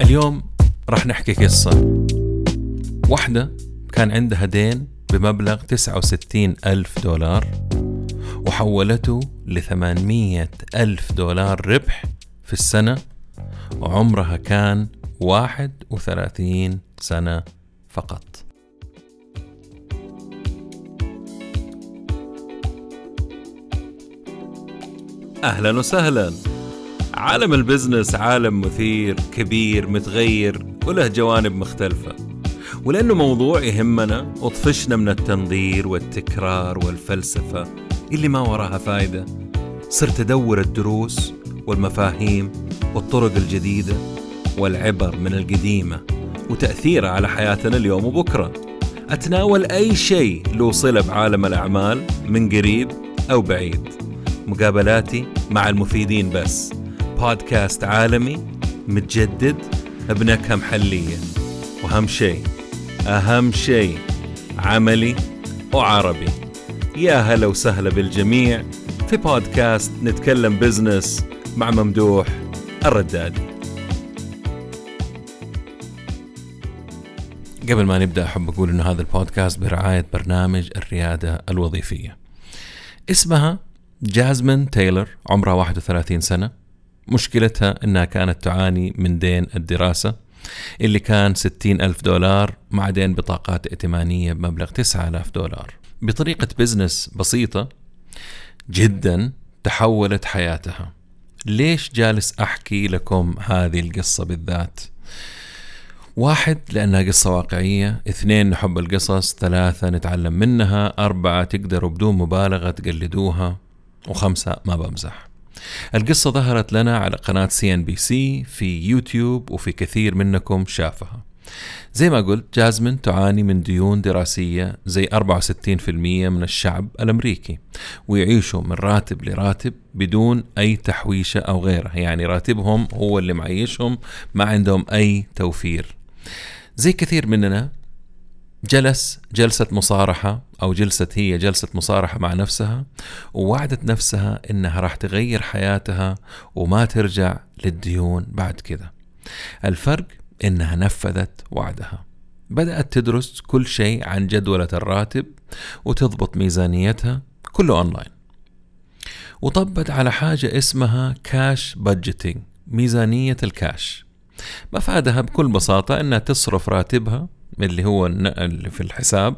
اليوم راح نحكي قصة. واحدة كان عندها دين بمبلغ 69 ألف دولار وحولته ل 800 ألف دولار ربح في السنة وعمرها كان 31 سنة فقط. أهلا وسهلا. عالم البزنس عالم مثير كبير متغير وله جوانب مختلفة. ولأنه موضوع يهمنا وطفشنا من التنظير والتكرار والفلسفة اللي ما وراها فايدة. صرت أدور الدروس والمفاهيم والطرق الجديدة والعبر من القديمة وتأثيرها على حياتنا اليوم وبكرة. أتناول أي شيء له صلة بعالم الأعمال من قريب أو بعيد. مقابلاتي مع المفيدين بس. بودكاست عالمي متجدد بنكهة محلية وأهم شيء أهم شيء عملي وعربي. يا هلا وسهلا بالجميع في بودكاست نتكلم بزنس مع ممدوح الردادي. قبل ما نبدأ أحب أقول أن هذا البودكاست برعاية برنامج الريادة الوظيفية. اسمها جازمين تايلر عمرها 31 سنة. مشكلتها أنها كانت تعاني من دين الدراسة اللي كان 60 ألف دولار مع دين بطاقات ائتمانية بمبلغ 9000 دولار. بطريقة بزنس بسيطة جدا تحولت حياتها. ليش جالس أحكي لكم هذه القصة بالذات؟ واحد لأنها قصة واقعية. اثنين نحب القصص. ثلاثة نتعلم منها. أربعة تقدروا بدون مبالغة تقلدوها. وخمسة ما بمزح. القصة ظهرت لنا على قناة CNBC في يوتيوب وفي كثير منكم شافها. زي ما قلت جازمين تعاني من ديون دراسية زي 64% من الشعب الأمريكي ويعيشوا من راتب لراتب بدون أي تحويشة أو غيرها. يعني راتبهم هو اللي معيشهم ما عندهم أي توفير. زي كثير مننا جلس جلسة مصارحة أو جلست هي جلسة مصارحة مع نفسها ووعدت نفسها إنها راح تغير حياتها وما ترجع للديون بعد كذا الفرق إنها نفذت وعدها. بدأت تدرس كل شيء عن جدولة الراتب وتضبط ميزانيتها كله أونلاين. وطبت على حاجة اسمها cash budgeting ميزانية الكاش مفادها بكل بساطة إنها تصرف راتبها اللي هو اللي في الحساب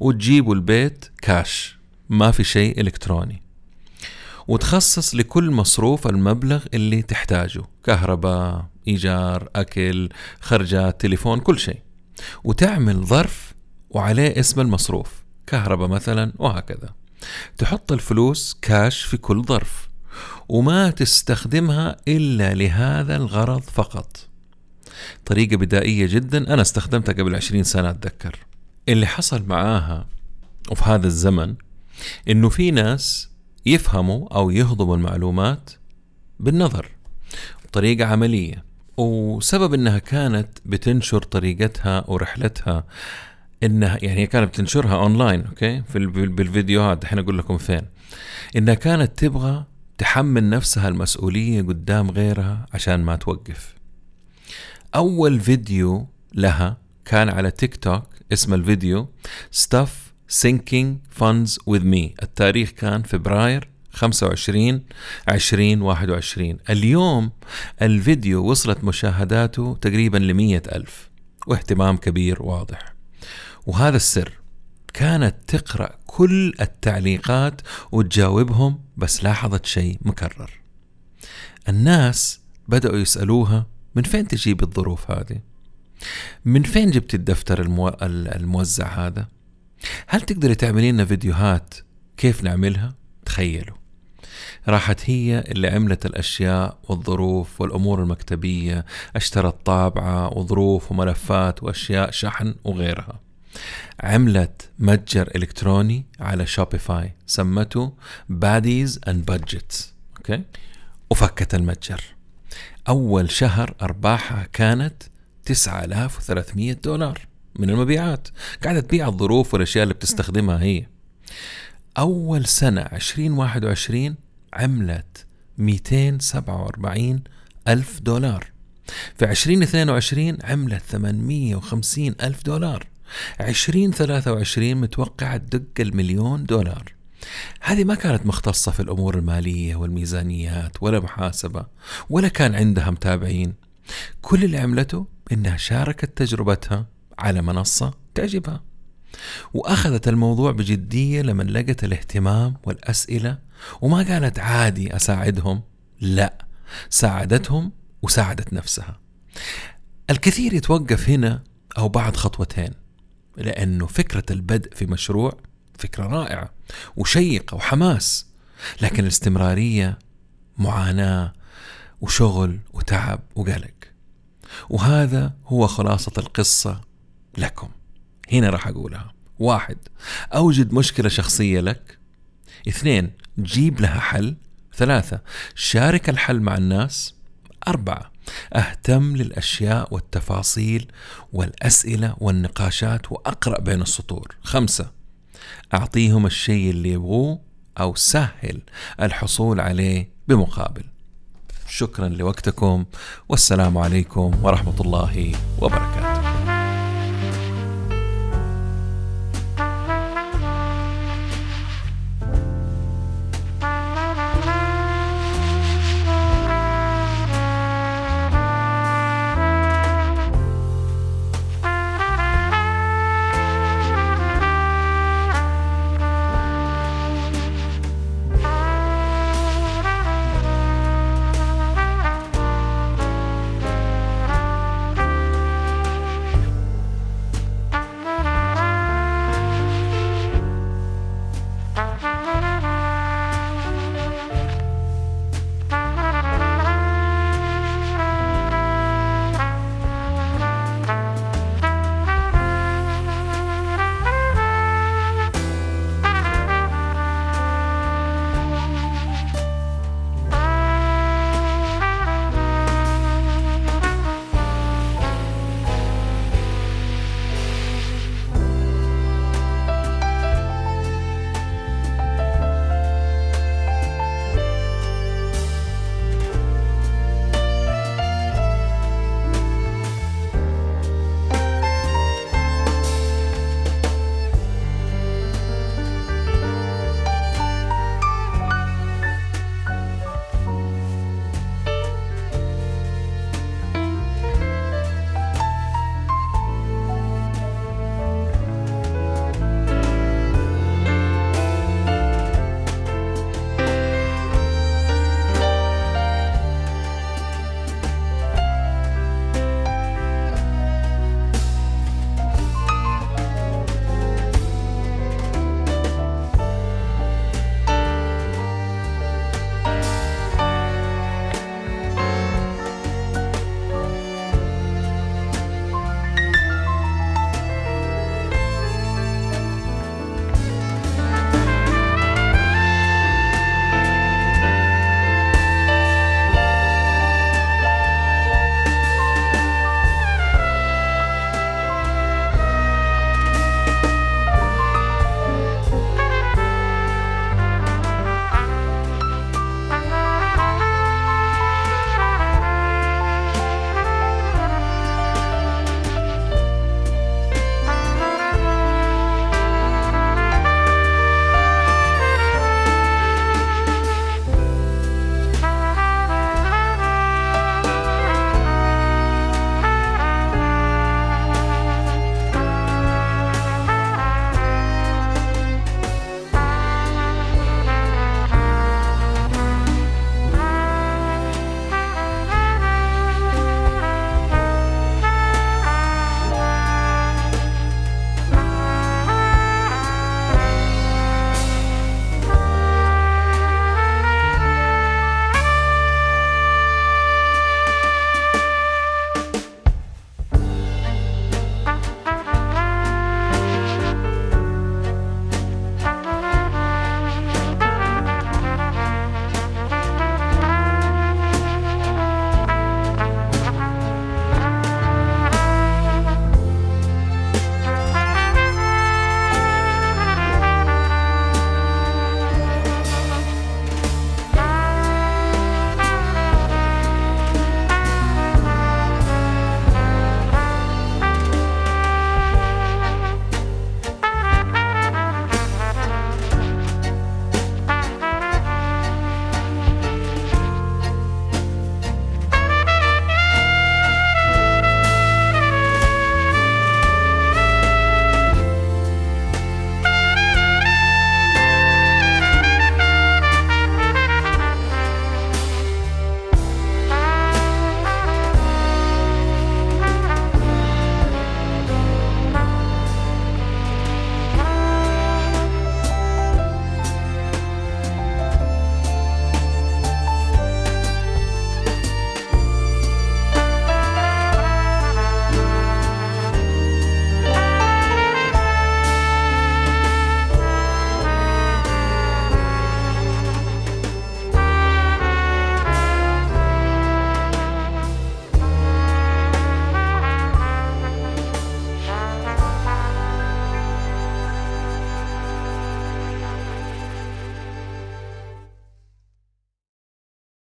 وتجيبوا البيت كاش ما في شيء إلكتروني. وتخصص لكل مصروف المبلغ اللي تحتاجه كهرباء إيجار أكل خرجات تليفون كل شيء. وتعمل ظرف وعليه اسم المصروف كهرباء مثلا وهكذا. تحط الفلوس كاش في كل ظرف وما تستخدمها إلا لهذا الغرض فقط. طريقة بدائية جدا. أنا استخدمتها قبل 20 سنة أتذكر. اللي حصل معاها وفي هذا الزمن إنه في ناس يفهموا أو يهضموا المعلومات بالنظر بطريقة عملية. وسبب إنها كانت بتنشر طريقتها ورحلتها إنها يعني كانت بتنشرها online okay؟ في بالفيديوهات الحين أقول لكم فين. إنها كانت تبغى تحمل نفسها المسؤولية قدام غيرها عشان ما توقف. أول فيديو لها كان على تيك توك اسم الفيديو Stuff Sinking Funds With Me. التاريخ كان فبراير 25 2021 اليوم الفيديو وصلت مشاهداته تقريبا لمية ألف واهتمام كبير واضح. وهذا السر كانت تقرأ كل التعليقات وتجاوبهم بس لاحظت شيء مكرر. الناس بدأوا يسألوها من فين تجيب الظروف هذه؟ من فين جبت الدفتر المو... الموزع هذا؟ هل تقدري تعملي لنا فيديوهات كيف نعملها؟ تخيلوا. راحت هي اللي عملت الأشياء والظروف والأمور المكتبية اشترت طابعة وظروف وملفات وأشياء شحن وغيرها. عملت متجر إلكتروني على شوبيفاي سمته Baddies and Budgets okay؟ وفكت المتجر. أول شهر أرباحها كانت 9300 دولار من المبيعات. قاعدة تبيع الظروف والأشياء اللي بتستخدمها هي. أول سنة 2021 عملت 247 ألف دولار. في 2022 عملت 850 ألف دولار. 2023 متوقعة تدق المليون دولار. هذه ما كانت مختصة في الأمور المالية والميزانيات ولا محاسبة ولا كان عندها متابعين كل اللي عملته إنها شاركت تجربتها على منصة تعجبها. وأخذت الموضوع بجدية لما لقت الاهتمام والأسئلة وما قالت عادي أساعدهم لا ساعدتهم وساعدت نفسها. الكثير يتوقف هنا أو بعد خطوتين لأنه فكرة البدء في مشروع فكرة رائعة وشيقة وحماس لكن الاستمرارية معاناة وشغل وتعب وقلق. وهذا هو خلاصة القصة لكم. هنا راح أقولها. واحد أوجد مشكلة شخصية لك. اثنين جيب لها حل. ثلاثة شارك الحل مع الناس. أربعة أهتم للأشياء والتفاصيل والأسئلة والنقاشات وأقرأ بين السطور. خمسة أعطيهم الشيء اللي يبغوه أو سهل الحصول عليه بمقابل. شكرا لوقتكم والسلام عليكم ورحمة الله وبركاته.